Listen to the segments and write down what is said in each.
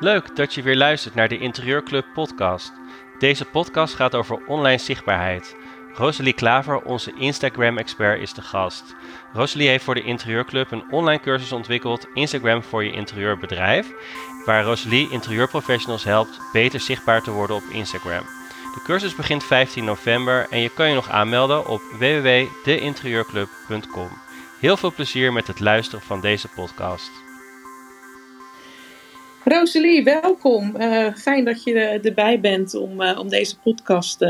Leuk dat je weer luistert naar de Interieurclub podcast. Deze podcast gaat over online zichtbaarheid. Rosalie Klaver, onze Instagram-expert, is de gast. Rosalie heeft voor de Interieurclub een online cursus ontwikkeld, Instagram voor je interieurbedrijf, waar Rosalie interieurprofessionals helpt beter zichtbaar te worden op Instagram. De cursus begint 15 november en je kan je nog aanmelden op www.deinterieurclub.com. Heel veel plezier met het luisteren van deze podcast. Rosalie, welkom. Uh, fijn dat je erbij bent om, uh, om deze podcast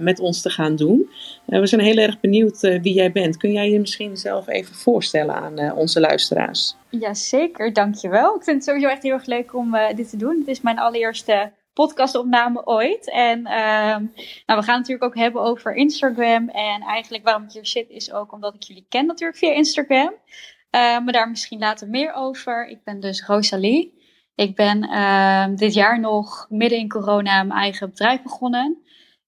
met ons te gaan doen. we zijn heel erg benieuwd wie jij bent. Kun jij je misschien zelf even voorstellen aan onze luisteraars? Jazeker, dankjewel. Ik vind het sowieso echt heel erg leuk om dit te doen. Het is mijn allereerste podcastopname ooit. En ehm, nou, we gaan het natuurlijk ook hebben over Instagram. En eigenlijk waarom ik hier zit is ook omdat ik jullie ken natuurlijk via Instagram. maar daar misschien later meer over. Ik ben dus Rosalie. Ik ben uh, dit jaar nog midden in corona mijn eigen bedrijf begonnen.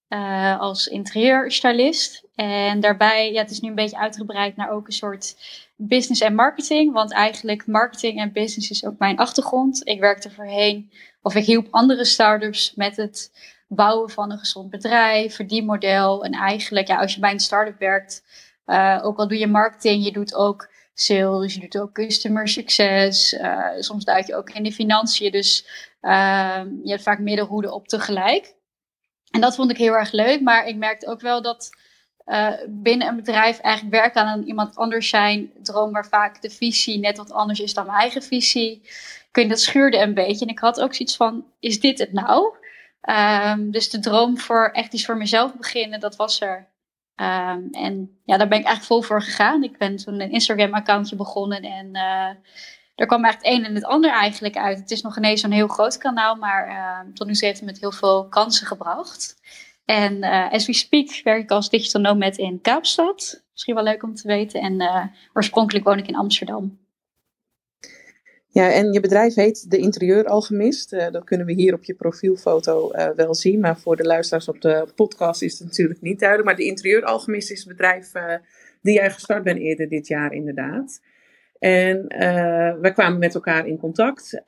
Uh, als interieurstylist. En daarbij, ja, het is nu een beetje uitgebreid naar ook een soort business en marketing. Want eigenlijk marketing en business is ook mijn achtergrond. Ik werkte voorheen, of ik hielp andere startups met het bouwen van een gezond bedrijf, verdienmodel. En eigenlijk, ja, als je bij een start-up werkt, uh, ook al doe je marketing, je doet ook sales, je doet ook customer succes. Uh, soms duik je ook in de financiën. Dus uh, je hebt vaak meerdere op tegelijk. En dat vond ik heel erg leuk. Maar ik merkte ook wel dat uh, binnen een bedrijf eigenlijk werken aan iemand anders zijn. Droom waar vaak de visie net wat anders is dan mijn eigen visie. Kun je dat schuurde een beetje. En ik had ook zoiets van, is dit het nou? Um, dus de droom voor echt iets voor mezelf beginnen, dat was er Um, en ja, daar ben ik eigenlijk vol voor gegaan. Ik ben toen een Instagram-accountje begonnen en uh, er kwam echt het een en het ander eigenlijk uit. Het is nog ineens zo'n heel groot kanaal, maar uh, tot nu toe heeft het met heel veel kansen gebracht. En uh, as we speak werk ik als digital nomad in Kaapstad. Misschien wel leuk om te weten. En uh, oorspronkelijk woon ik in Amsterdam. Ja, en je bedrijf heet De Interieuralchemist. Uh, dat kunnen we hier op je profielfoto uh, wel zien. Maar voor de luisteraars op de podcast is het natuurlijk niet duidelijk. Maar De Interieuralchemist is het bedrijf uh, die jij gestart bent eerder dit jaar inderdaad. En wij kwamen met elkaar in contact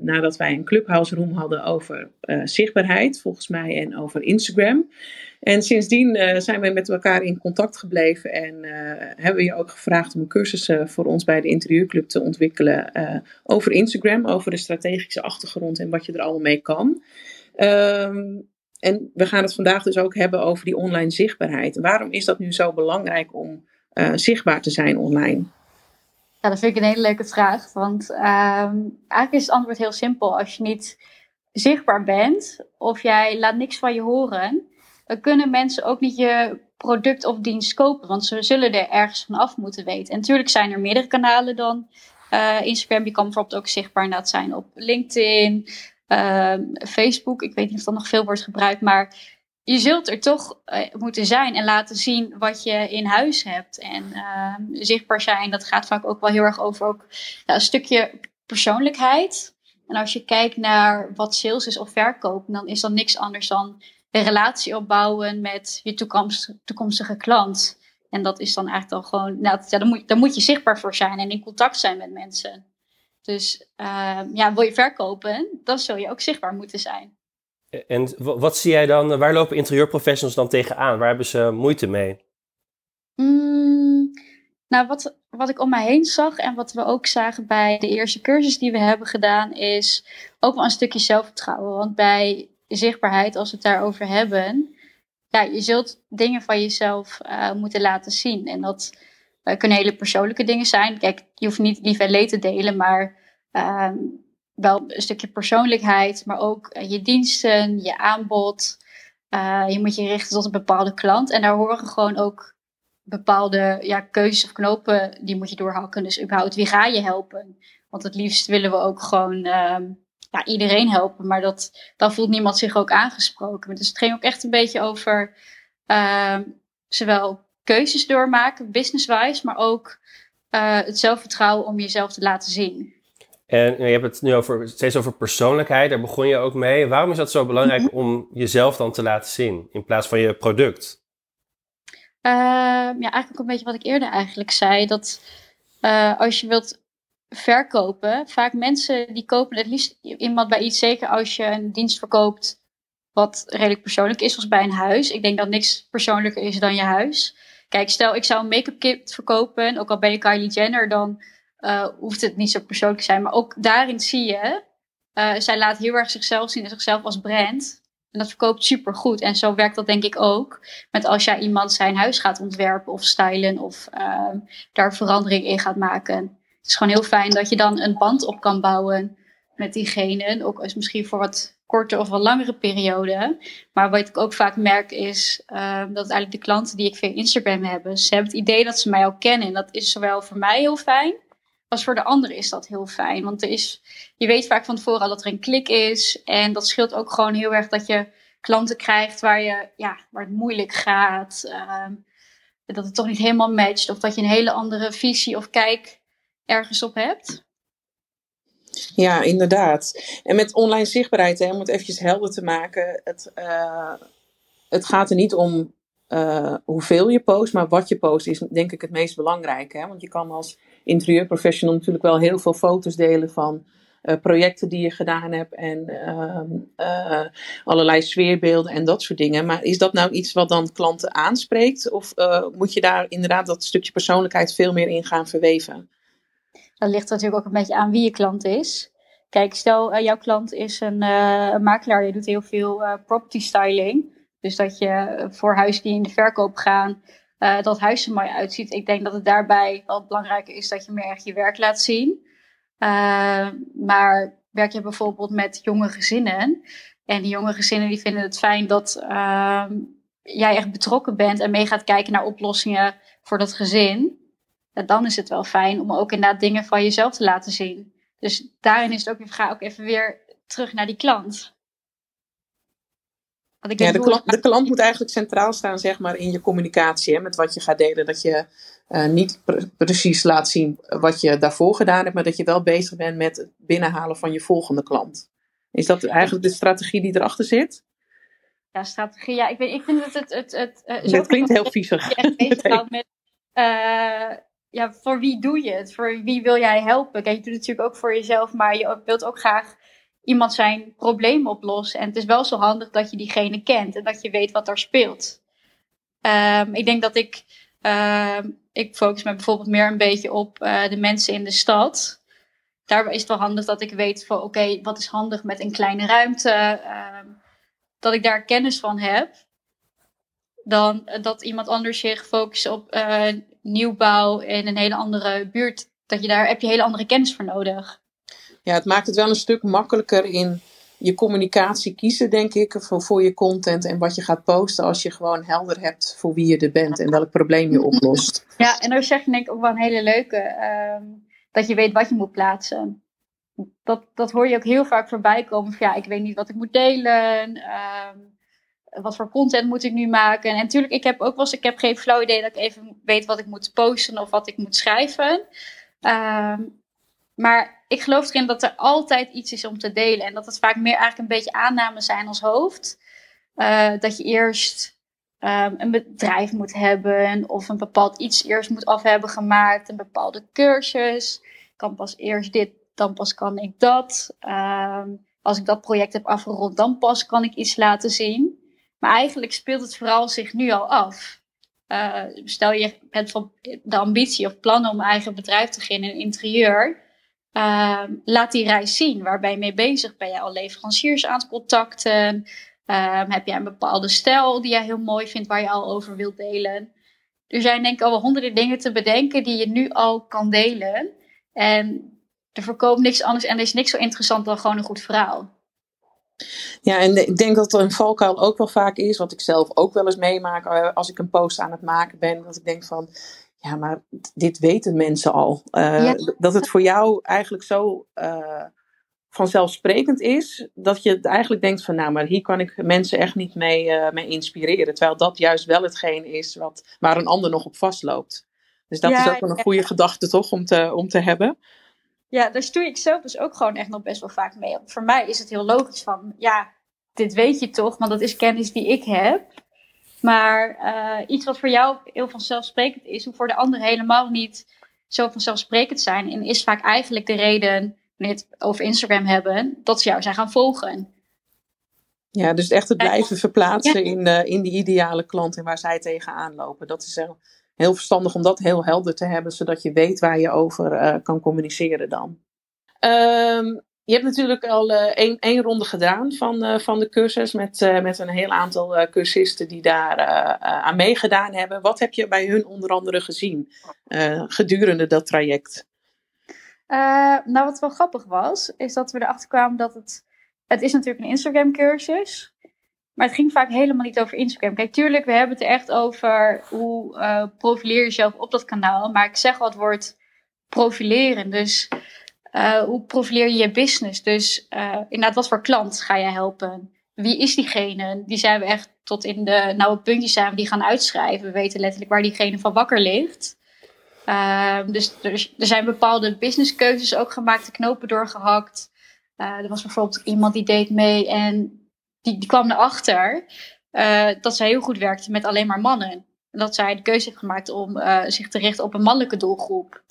nadat wij een clubhouse room hadden over zichtbaarheid, volgens mij, en over Instagram. En sindsdien zijn we met elkaar in contact gebleven en hebben we je ook gevraagd om een cursus uh, voor ons bij de Interieurclub te ontwikkelen over Instagram, over de strategische achtergrond en wat je er allemaal mee kan. Um, en we gaan het vandaag dus ook hebben over die online zichtbaarheid. Waarom is dat nu zo belangrijk om zichtbaar te zijn online? Ja, dat vind ik een hele leuke vraag. Want ehm, eigenlijk is het antwoord heel simpel. Als je niet zichtbaar bent of jij laat niks van je horen, kunnen mensen ook niet je product of dienst kopen. Want ze zullen er ergens van af moeten weten. En natuurlijk zijn er meerdere kanalen dan uh, Instagram. Je kan bijvoorbeeld ook zichtbaar zijn op LinkedIn, uh, Facebook. Ik weet niet of dat nog veel wordt gebruikt. Maar je zult er toch uh, moeten zijn en laten zien wat je in huis hebt. En ehm, zichtbaar zijn, dat gaat vaak ook wel heel erg over ook, een stukje persoonlijkheid. En als je kijkt naar wat sales is of verkopen, dan is dat niks anders dan een relatie opbouwen met je toekomstige, klant. En dat is dan eigenlijk dan gewoon, nou, ja, dan, moet, moet je zichtbaar voor zijn en in contact zijn met mensen. Dus uh, ja, wil je verkopen, dan zul je ook zichtbaar moeten zijn. En wat zie jij dan, waar lopen interieurprofessionals dan tegenaan? Waar hebben ze moeite mee? Mm, nou, wat, wat ik om mij heen zag en wat we ook zagen bij de eerste cursus die we hebben gedaan, is ook wel een stukje zelfvertrouwen. Want bij zichtbaarheid, als we het daarover hebben, ja, je zult dingen van jezelf uh, moeten laten zien. En dat uh, kunnen hele persoonlijke dingen zijn. Kijk, je hoeft niet lief en leed te delen, maar uh, wel een stukje persoonlijkheid, maar ook uh, je diensten, je aanbod. je moet je richten tot een bepaalde klant. En daar horen gewoon ook bepaalde ja, keuzes of knopen, die moet je doorhakken. Dus überhaupt, wie ga je helpen? Want het liefst willen we ook gewoon ehm, ja, iedereen helpen, maar dat, dan voelt niemand zich ook aangesproken. Dus het ging ook echt een beetje over uh, zowel keuzes doormaken, business-wise, maar ook uh, het zelfvertrouwen om jezelf te laten zien. En je hebt het nu over, steeds over persoonlijkheid, daar begon je ook mee. Waarom is dat zo belangrijk mhm. om jezelf dan te laten zien in plaats van je product? Uh, ja, eigenlijk een beetje wat ik eerder eigenlijk zei. Dat uh, als je wilt verkopen, vaak mensen die kopen het liefst iemand bij iets, zeker als je een dienst verkoopt wat redelijk persoonlijk is, als bij een huis. Ik denk dat niks persoonlijker is dan je huis. Kijk, stel ik zou een make-up kit verkopen, ook al ben je Kylie Jenner, dan uh, hoeft het niet zo persoonlijk te zijn. Maar ook daarin zie je, uh, zij laat heel erg zichzelf zien en zichzelf als brand. En dat verkoopt super goed. En zo werkt dat denk ik ook. Met als jij iemand zijn huis gaat ontwerpen of stylen of uh, daar verandering in gaat maken. Het is gewoon heel fijn dat je dan een band op kan bouwen met diegene. Ook als misschien voor wat korte of wat langere periode. Maar wat ik ook vaak merk is dat eigenlijk de klanten die ik via Instagram hebben, ze hebben het idee dat ze mij al kennen. En dat is zowel voor mij heel fijn, voor de anderen is dat heel fijn. Want er is, je weet vaak van tevoren al dat er een klik is. En dat scheelt ook gewoon heel erg dat je klanten krijgt waar, je, ja, waar het moeilijk gaat. Uh, dat het toch niet helemaal matcht. Of dat je een hele andere visie of kijk ergens op hebt. Ja, inderdaad. En met online zichtbaarheid, hè, om het eventjes helder te maken. Het, uh, het gaat er niet om uh, hoeveel je post, maar wat je post is denk ik het meest belangrijke. Hè? Want je kan als interieurprofessional natuurlijk wel heel veel foto's delen van uh, projecten die je gedaan hebt en uh, allerlei sfeerbeelden en dat soort dingen. Maar is dat nou iets wat dan klanten aanspreekt? Of moet je daar inderdaad dat stukje persoonlijkheid veel meer in gaan verweven? Dat ligt natuurlijk ook een beetje aan wie je klant is. Kijk, stel jouw klant is een, een makelaar, je doet heel veel property styling. Dus dat je voor huizen die in de verkoop gaan, uh, dat huis er mooi uitziet. Ik denk dat het daarbij wel belangrijk is dat je meer echt je werk laat zien. Uh, maar werk je bijvoorbeeld met jonge gezinnen. En die jonge gezinnen die vinden het fijn dat uh, jij echt betrokken bent en mee gaat kijken naar oplossingen voor dat gezin. Dan is het wel fijn om ook inderdaad dingen van jezelf te laten zien. Dus daarin is het ook, ga ook even weer terug naar die klant ja, de, klant, de klant moet eigenlijk centraal staan zeg maar, in je communicatie hè, met wat je gaat delen. Dat je uh, niet precies laat zien wat je daarvoor gedaan hebt, maar dat je wel bezig bent met het binnenhalen van je volgende klant. Is dat eigenlijk de strategie die erachter zit? Ja, strategie. Ja, ik, weet, ik vind dat het. het, het, het klinkt heel viezig. Je met. Uh, ja, voor wie doe je het? Voor wie wil jij helpen? Kijk, je doet het natuurlijk ook voor jezelf, maar je wilt ook graag iemand zijn probleem oplossen. En het is wel zo handig dat je diegene kent en dat je weet wat er speelt. Um, ik denk dat ik, um, ik focus me bijvoorbeeld meer een beetje op uh, de mensen in de stad. Daarbij is het wel handig dat ik weet van oké, wat is handig met een kleine ruimte. Um, dat ik daar kennis van heb. Dan dat iemand anders zich focust op uh, nieuwbouw in een hele andere buurt. Dat je daar heb je hele andere kennis voor nodig ja, het maakt het wel een stuk makkelijker in je communicatie kiezen, denk ik, voor, voor je content en wat je gaat posten als je gewoon helder hebt voor wie je er bent en welk probleem je oplost. Ja, en dan zeg je denk ik ook wel een hele leuke, um, dat je weet wat je moet plaatsen. Dat, dat hoor je ook heel vaak voorbij komen. Van, ja, ik weet niet wat ik moet delen. Um, wat voor content moet ik nu maken? En natuurlijk, ik heb ook wel eens, ik heb geen flauw idee dat ik even weet wat ik moet posten of wat ik moet schrijven. Um, maar ik geloof erin dat er altijd iets is om te delen. En dat het vaak meer eigenlijk een beetje aannames zijn als hoofd. Uh, dat je eerst um, een bedrijf moet hebben. Of een bepaald iets eerst moet af hebben gemaakt. Een bepaalde cursus. Kan pas eerst dit, dan pas kan ik dat. Um, als ik dat project heb afgerond, dan pas kan ik iets laten zien. Maar eigenlijk speelt het vooral zich nu al af. Uh, stel je hebt van de ambitie of plannen om eigen bedrijf te beginnen in interieur Ehm, laat die reis zien. Waar ben je mee bezig? Ben je al leveranciers aan het contacten? Um, heb jij een bepaalde stijl die jij heel mooi vindt, waar je al over wilt delen? Er zijn denk ik al wel honderden dingen te bedenken die je nu al kan delen. En er verkoopt niks anders en er is niks zo interessant dan gewoon een goed verhaal. Ja, en ik denk dat er een valkuil ook wel vaak is, wat ik zelf ook wel eens meemaak eh, als ik een post aan het maken ben. Dat ik denk van, ja, maar dit weten mensen al. Uh, Dat het voor jou eigenlijk zo uh, vanzelfsprekend is, dat je eigenlijk denkt van, nou, maar hier kan ik mensen echt niet mee, uh, mee inspireren. Terwijl dat juist wel hetgeen is wat, waar een ander nog op vastloopt. Dus dat is ook wel een goede gedachte, toch, om te, om te hebben. Ja, daar stoei ik zelf dus ook gewoon echt nog best wel vaak mee Voor mij is het heel logisch van, ja, dit weet je toch, want dat is kennis die ik heb. Maar uh, iets wat voor jou heel vanzelfsprekend is, hoeft voor de ander helemaal niet zo vanzelfsprekend zijn. En is vaak eigenlijk de reden, wanneer het over Instagram hebben, dat ze jou zijn gaan volgen. Ja, dus echt het blijven verplaatsen in, uh, in die ideale klant en waar zij tegenaan lopen. Dat is heel, heel verstandig om dat heel helder te hebben, zodat je weet waar je over uh, kan communiceren dan. Um, je hebt natuurlijk al uh, één, één ronde gedaan van, uh, van de cursus met, uh, met een heel aantal cursisten die daar aan meegedaan hebben. Wat heb je bij hun onder andere gezien gedurende dat traject? nou, wat wel grappig was, is dat we erachter kwamen dat het. Het is natuurlijk een Instagram cursus. Maar het ging vaak helemaal niet over Instagram. Kijk, tuurlijk, we hebben het er echt over hoe profileer je jezelf op dat kanaal. Maar ik zeg het woord profileren. Dus uh, hoe profileer je je business? Dus uh, inderdaad, wat voor klant ga je helpen? Wie is diegene? Die zijn we echt tot in de nauwe puntjes zijn die gaan uitschrijven. We weten letterlijk waar diegene van wakker ligt. Uh, dus er, zijn bepaalde businesskeuzes ook gemaakt, de knopen doorgehakt. er was bijvoorbeeld iemand die deed mee en die, die kwam erachter dat zij heel goed werkte met alleen maar mannen. En dat zij de keuze heeft gemaakt om zich te richten op een mannelijke doelgroep.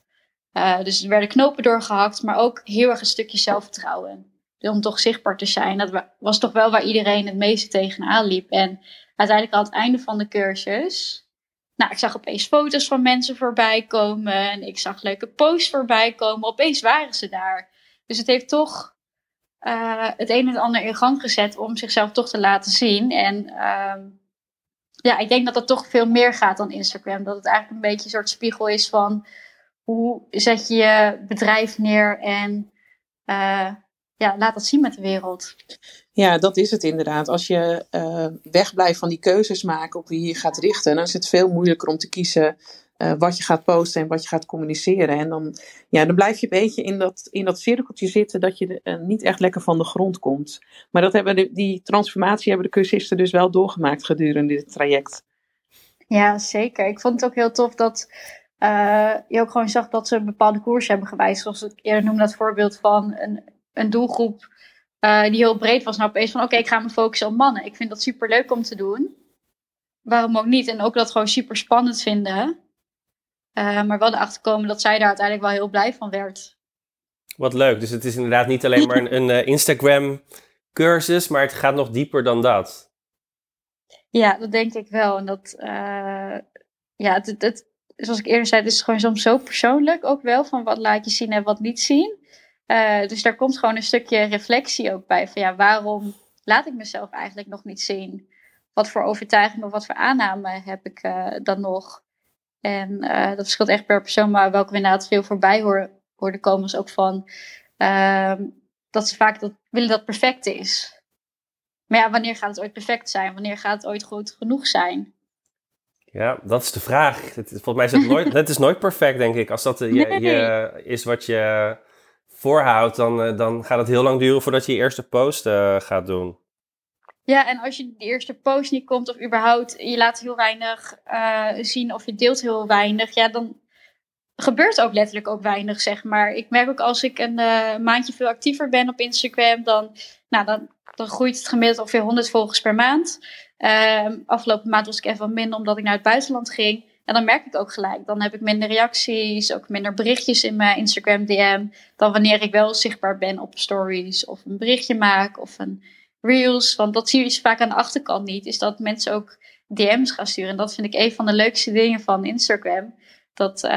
Uh, dus er werden knopen doorgehakt, maar ook heel erg een stukje zelfvertrouwen. Om toch zichtbaar te zijn. Dat was toch wel waar iedereen het meeste tegenaan liep. En uiteindelijk aan het einde van de cursus. Nou, ik zag opeens foto's van mensen voorbij komen. En ik zag leuke posts voorbij komen. Opeens waren ze daar. Dus het heeft toch uh, het een en het ander in gang gezet om zichzelf toch te laten zien. En uh, ja, ik denk dat het toch veel meer gaat dan Instagram. Dat het eigenlijk een beetje een soort spiegel is van hoe zet je je bedrijf neer en uh, ja, laat dat zien met de wereld. Ja, dat is het inderdaad. Als je uh, wegblijft van die keuzes maken op wie je gaat richten, dan is het veel moeilijker om te kiezen uh, wat je gaat posten en wat je gaat communiceren. En dan, ja, dan blijf je een beetje in dat, in dat cirkeltje zitten dat je niet echt lekker van de grond komt. Maar dat hebben de, die transformatie hebben de cursisten dus wel doorgemaakt gedurende dit traject. Ja, zeker. Ik vond het ook heel tof dat uh, je ook gewoon zag dat ze een bepaalde koers hebben gewijzigd. Zoals ik eerder noemde dat voorbeeld van een, een doelgroep uh, die heel breed was. Nou opeens van oké, okay, ik ga me focussen op mannen. Ik vind dat super leuk om te doen. Waarom ook niet? En ook dat gewoon super spannend vinden. Uh, maar wel erachter komen dat zij daar uiteindelijk wel heel blij van werd. Wat leuk. Dus het is inderdaad niet alleen maar een, een Instagram cursus, maar het gaat nog dieper dan dat. Ja, dat denk ik wel. En dat, ja, het, het, zoals ik eerder zei, het is gewoon soms zo persoonlijk ook wel. Van wat laat je zien en wat niet zien. Uh, dus daar komt gewoon een stukje reflectie ook bij. Van ja, waarom laat ik mezelf eigenlijk nog niet zien? Wat voor overtuiging of wat voor aanname heb ik uh, dan nog? En uh, dat verschilt echt per persoon. Maar welke we inderdaad veel voorbij horen, hoorden komen is ook van... Ehm, dat ze vaak dat, willen dat perfect is. Maar ja, wanneer gaat het ooit perfect zijn? Wanneer gaat het ooit goed genoeg zijn? Ja, dat is de vraag. Het, volgens mij is het nooit, het is nooit perfect, denk ik. Als dat je, je is wat je voorhoudt, dan, eh, dan gaat het heel lang duren voordat je je eerste post uh, gaat doen. Ja, en als je die eerste post niet komt, of überhaupt je laat heel weinig uh, zien of je deelt heel weinig, ja, dan gebeurt ook letterlijk ook weinig, zeg maar. Ik merk ook als ik een uh, maandje veel actiever ben op Instagram, dan, nou, dan, dan groeit het gemiddeld ongeveer 100 volgers per maand. Um, afgelopen maand was ik even wat minder omdat ik naar het buitenland ging. En dan merk ik ook gelijk. Dan heb ik minder reacties, ook minder berichtjes in mijn Instagram DM. Dan wanneer ik wel zichtbaar ben op stories of een berichtje maak of een reels. Want dat zie je dus vaak aan de achterkant niet. Is dat mensen ook DM's gaan sturen. En dat vind ik een van de leukste dingen van Instagram. Dat uh,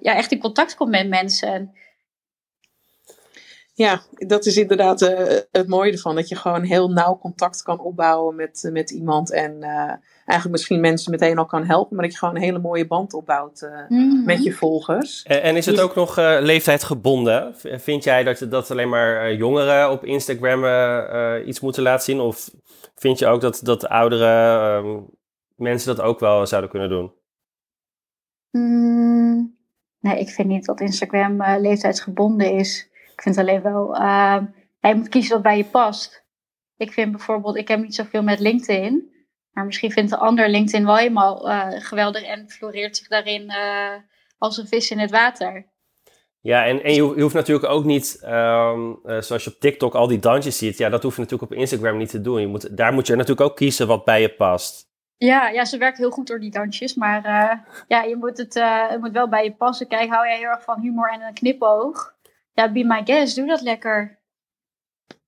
ja, echt in contact komt met mensen. Ja, dat is inderdaad uh, het mooie ervan. Dat je gewoon heel nauw contact kan opbouwen met, met iemand. En uh, eigenlijk misschien mensen meteen al kan helpen. Maar dat je gewoon een hele mooie band opbouwt mm -hmm. met je volgers. En, en is het dus ook nog leeftijdgebonden? Vind jij dat, dat alleen maar jongeren op Instagram iets moeten laten zien? Of vind je ook dat, dat oudere mensen dat ook wel zouden kunnen doen? Mm, nee, ik vind niet dat Instagram leeftijdsgebonden is. Ik vind alleen wel, uh, je moet kiezen wat bij je past. Ik vind bijvoorbeeld, ik heb niet zoveel met LinkedIn. Maar misschien vindt de ander LinkedIn wel helemaal uh, geweldig en floreert zich daarin uh, als een vis in het water. Ja, en, en je, je hoeft natuurlijk ook niet, um, uh, zoals je op TikTok al die dansjes ziet, ja, dat hoef je natuurlijk op Instagram niet te doen. Je moet, daar moet je natuurlijk ook kiezen wat bij je past. Ja, ja, ze werkt heel goed door die dansjes. Maar ja, je moet het, het moet wel bij je passen. Kijk, hou jij heel erg van humor en een knipoog? Ja, be my guest. Doe dat lekker.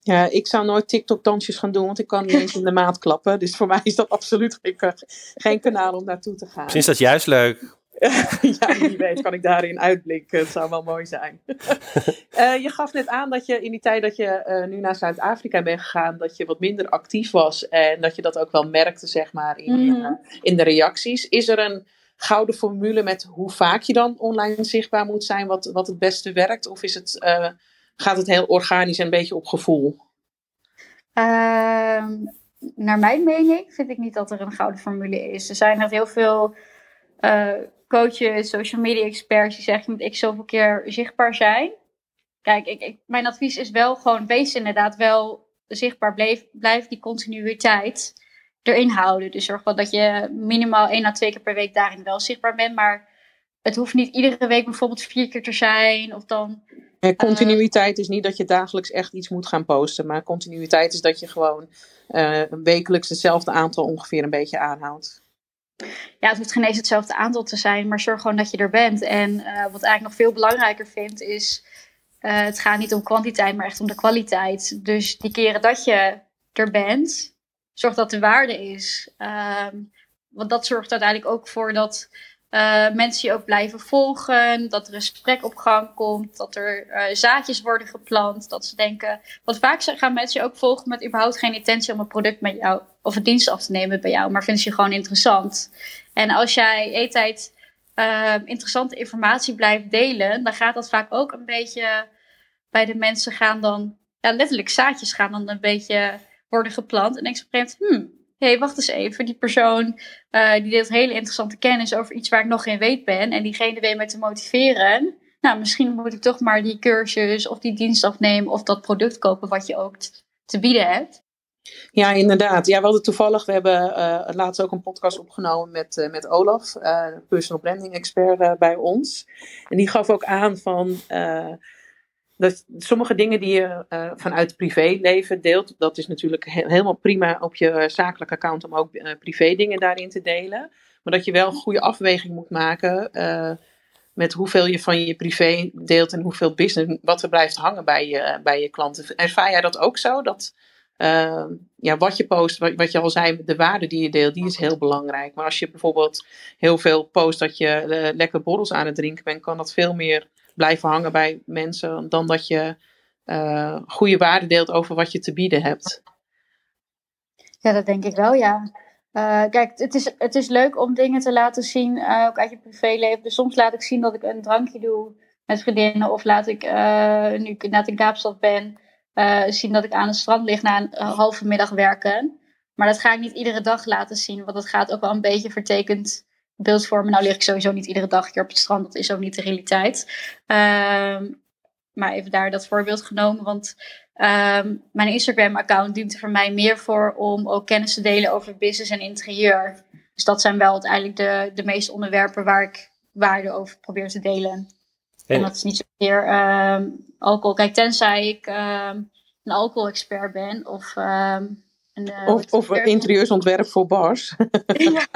Ja, ik zou nooit TikTok-dansjes gaan doen, want ik kan niet eens in de maat klappen. Dus voor mij is dat absoluut geen, geen kanaal om naartoe te gaan. Misschien is dat juist leuk. ja, wie weet kan ik daarin uitblinken. Het zou wel mooi zijn. uh, je gaf net aan dat je in die tijd dat je uh, nu naar Zuid-Afrika bent gegaan, dat je wat minder actief was. En dat je dat ook wel merkte, zeg maar, in, mm. uh, in de reacties. Is er een gouden formule met hoe vaak je dan online zichtbaar moet zijn, wat, wat het beste werkt? Of is het, gaat het heel organisch en een beetje op gevoel? Ehm, naar mijn mening vind ik niet dat er een gouden formule is. Er zijn er heel veel coaches, social media experts die zeggen, je moet ik zoveel keer zichtbaar zijn. Kijk, ik, ik, mijn advies is wel gewoon, wees inderdaad wel zichtbaar, blijf die continuïteit erin houden. Dus zorg wel dat je minimaal één à twee keer per week daarin wel zichtbaar bent, maar het hoeft niet iedere week bijvoorbeeld vier keer te zijn of dan... En continuïteit is niet dat je dagelijks echt iets moet gaan posten, maar continuïteit is dat je gewoon uh, wekelijks hetzelfde aantal ongeveer een beetje aanhoudt ja, het hoeft geen eens hetzelfde aantal te zijn, maar zorg gewoon dat je er bent. En uh, wat eigenlijk nog veel belangrijker vind, is uh, het gaat niet om kwantiteit, maar echt om de kwaliteit. Dus die keren dat je er bent, zorg dat de waarde is. Um, want dat zorgt uiteindelijk ook voor dat uh, mensen je ook blijven volgen, dat er een gesprek op gang komt, dat er uh, zaadjes worden geplant, dat ze denken. Want vaak gaan mensen je ook volgen met überhaupt geen intentie om een product met jou of een dienst af te nemen bij jou, maar vinden ze je gewoon interessant. En als jij eetijd uh, interessante informatie blijft delen, dan gaat dat vaak ook een beetje bij de mensen gaan dan, ja, letterlijk zaadjes gaan dan een beetje worden geplant. En denk je op een gegeven moment, hmm, hé, hey, wacht eens even, die persoon uh, die deelt hele interessante kennis over iets waar ik nog geen weet ben. En diegene weet me te motiveren. Nou, misschien moet ik toch maar die cursus of die dienst afnemen of dat product kopen wat je ook te bieden hebt. Ja, inderdaad. Ja, we hadden toevallig, we hebben uh, laatst ook een podcast opgenomen met, uh, met Olaf, personal branding expert bij ons. En die gaf ook aan van dat sommige dingen die je uh, vanuit privéleven deelt, dat is natuurlijk helemaal prima op je zakelijke account om ook uh, privé dingen daarin te delen. Maar dat je wel een goede afweging moet maken met hoeveel je van je privé deelt en hoeveel business, wat er blijft hangen bij je, bij je klanten. Ervaar jij dat ook zo? Dat ja, wat je post, wat, wat, je al zei, de waarde die je deelt, die is heel belangrijk. Maar als je bijvoorbeeld heel veel post dat je lekker borrels aan het drinken bent, kan dat veel meer blijven hangen bij mensen dan dat je uh, goede waarde deelt over wat je te bieden hebt. Ja, dat denk ik wel, ja. Uh, kijk, het is, het is leuk om dingen te laten zien, uh, ook uit je privéleven. Dus soms laat ik zien dat ik een drankje doe met vriendinnen. Of laat ik, nu ik net in Kaapstad ben, zien dat ik aan het strand lig na een halve middag werken. Maar dat ga ik niet iedere dag laten zien, want dat gaat ook wel een beetje vertekend beeldvormen. Nou lig ik sowieso niet iedere dag hier op het strand. Dat is ook niet de realiteit. Um, maar even daar dat voorbeeld genomen. Want um, mijn Instagram-account dient er voor mij meer voor om ook kennis te delen over business en interieur. Dus dat zijn wel uiteindelijk de, de meeste onderwerpen waar ik waarde over probeer te delen. En dat is niet zozeer um, alcohol. Kijk, tenzij ik een alcohol-expert ben of... een, uh, of, of interieurontwerp voor bars. ja.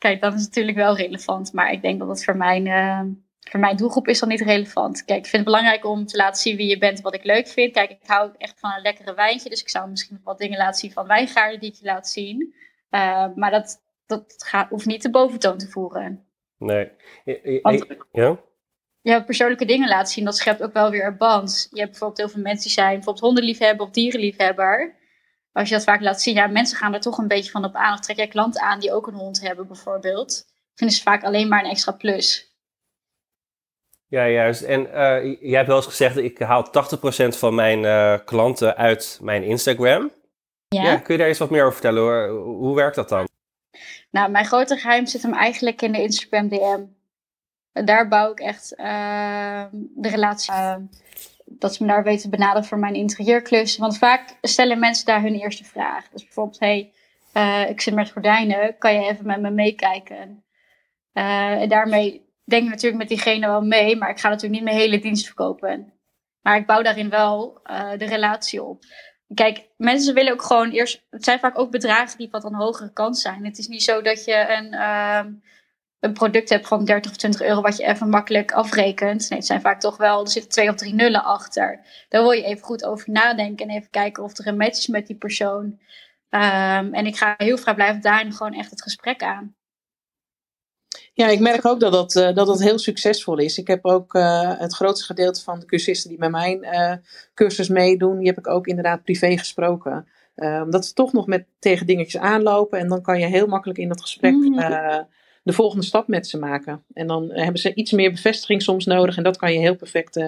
Kijk, dat is natuurlijk wel relevant, maar ik denk dat het voor mijn, uh, voor mijn doelgroep is dan niet relevant. Kijk, ik vind het belangrijk om te laten zien wie je bent, wat ik leuk vind. Kijk, ik hou echt van een lekkere wijntje, dus ik zou misschien nog wat dingen laten zien van wijngaarden die ik je laat zien. Uh, maar dat, dat gaat, hoeft niet de boventoon te voeren. Nee. Want, ja? Ja, persoonlijke dingen laten zien, dat schept ook wel weer een band. Je hebt bijvoorbeeld heel veel mensen die zijn bijvoorbeeld hondenliefhebber of dierenliefhebber als je dat vaak laat zien, ja, mensen gaan er toch een beetje van op aan. Of trek jij klanten aan die ook een hond hebben, bijvoorbeeld. Vinden ze vaak alleen maar een extra plus. Ja, juist. En uh, jij hebt wel eens gezegd, ik haal 80% van mijn uh, klanten uit mijn Instagram. Ja. ja. Kun je daar eens wat meer over vertellen? Hoor? Hoe werkt dat dan? Nou, mijn grote geheim zit hem eigenlijk in de Instagram DM. Daar bouw ik echt uh, de relatie dat ze me daar weten benaderen voor mijn interieurklus. Want vaak stellen mensen daar hun eerste vraag. Dus bijvoorbeeld, hey, uh, ik zit met gordijnen, kan je even met me meekijken? Uh, en daarmee denk ik natuurlijk met diegene wel mee, maar ik ga natuurlijk niet mijn hele dienst verkopen. Maar ik bouw daarin wel uh, de relatie op. kijk, mensen willen ook gewoon eerst. Het zijn vaak ook bedragen die wat de hogere kant zijn. Het is niet zo dat je een, ehm, een product hebt van 30 of 20 euro wat je even makkelijk afrekent. Nee, het zijn vaak toch wel. Er zitten twee of drie nullen achter. Daar wil je even goed over nadenken en even kijken of er een match is met die persoon. Ehm, en ik ga heel vrijblijvend daarin gewoon echt het gesprek aan. Ja, ik merk ook dat dat, uh, dat dat heel succesvol is. Ik heb ook uh, het grootste gedeelte van de cursisten die met mijn uh, cursus meedoen, die heb ik ook inderdaad privé gesproken. omdat ze toch nog met tegen dingetjes aanlopen en dan kan je heel makkelijk in dat gesprek mm -hmm. De volgende stap met ze maken. En dan hebben ze iets meer bevestiging soms nodig en dat kan je heel perfect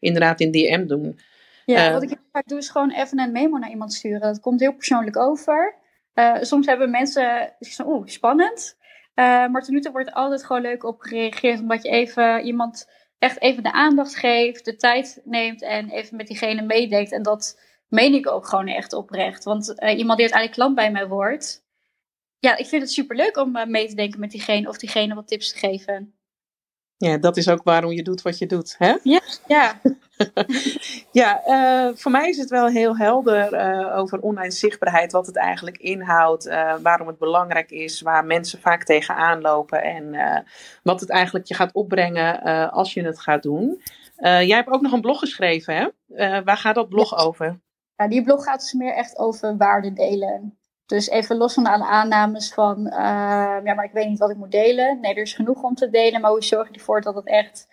inderdaad in DM doen. Ja, wat ik heel vaak doe is gewoon even een memo naar iemand sturen. Dat komt heel persoonlijk over. soms hebben mensen, oeh, spannend. Maar tot nu toe wordt altijd gewoon leuk op gereageerd. Omdat je even iemand echt even de aandacht geeft, de tijd neemt en even met diegene meedenkt. En dat meen ik ook gewoon echt oprecht. Want iemand die uiteindelijk klant bij mij wordt. Ja, ik vind het super leuk om uh, mee te denken met diegene of diegene wat tips te geven. Ja, dat is ook waarom je doet wat je doet, hè? Ja, ja. ja, uh, voor mij is het wel heel helder uh, over online zichtbaarheid, wat het eigenlijk inhoudt, uh, waarom het belangrijk is, waar mensen vaak tegenaan lopen en wat het eigenlijk je gaat opbrengen als je het gaat doen. jij hebt ook nog een blog geschreven, hè? waar gaat dat blog ja. over? Ja, die blog gaat dus meer echt over waarde delen. Dus even los van alle aannames van, ja, maar ik weet niet wat ik moet delen. Nee, er is genoeg om te delen, maar hoe zorg je ervoor dat het echt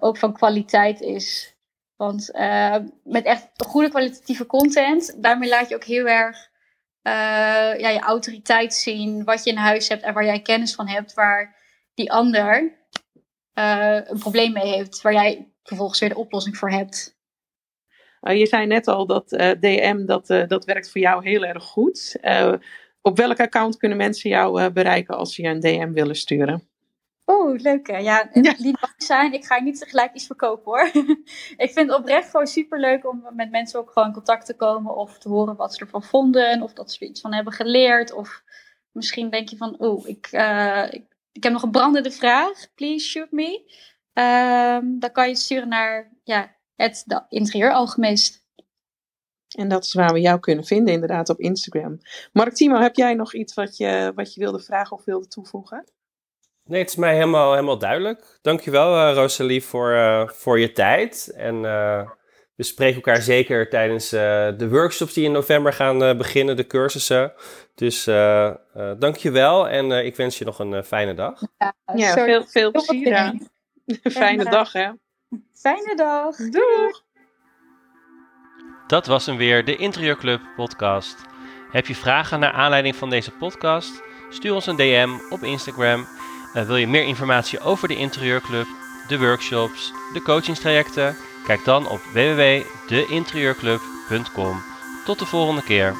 ook van kwaliteit is? Want uh, met echt goede kwalitatieve content, daarmee laat je ook heel erg uh, ja, je autoriteit zien, wat je in huis hebt en waar jij kennis van hebt, waar die ander uh, een probleem mee heeft, waar jij vervolgens weer de oplossing voor hebt. Je zei net al dat DM, dat, dat werkt voor jou heel erg goed. op welk account kunnen mensen jou bereiken als ze je een DM willen sturen? Oh, leuk hè. Ja, ja. bang zijn. Ik ga niet tegelijk iets verkopen hoor. ik vind het oprecht gewoon super leuk om met mensen ook gewoon in contact te komen. Of te horen wat ze ervan vonden. Of dat ze er iets van hebben geleerd. Of misschien denk je van, oh, ik, uh, ik, ik, heb nog een brandende vraag. Please shoot me. Um, dan kan je sturen naar ja, het interieuralchemist. En dat is waar we jou kunnen vinden, inderdaad, op Instagram. Mark Timo, heb jij nog iets wat je, wat je wilde vragen of wilde toevoegen? Nee, het is mij helemaal, helemaal duidelijk. Dankjewel, uh, Rosalie, voor, uh, voor je tijd. En uh, we spreken elkaar zeker tijdens de workshops die in november gaan beginnen, de cursussen. Dus dankjewel en ik wens je nog een fijne dag. Ja, ja veel, veel plezier. Fijne dag, hè? Fijne dag. Doeg! Dat was hem weer, de Interieurclub podcast. Heb je vragen naar aanleiding van deze podcast? Stuur ons een DM op Instagram uh, wil je meer informatie over de interieurclub, de workshops, de coachingstrajecten? Kijk dan op www.deinterieurclub.com. Tot de volgende keer.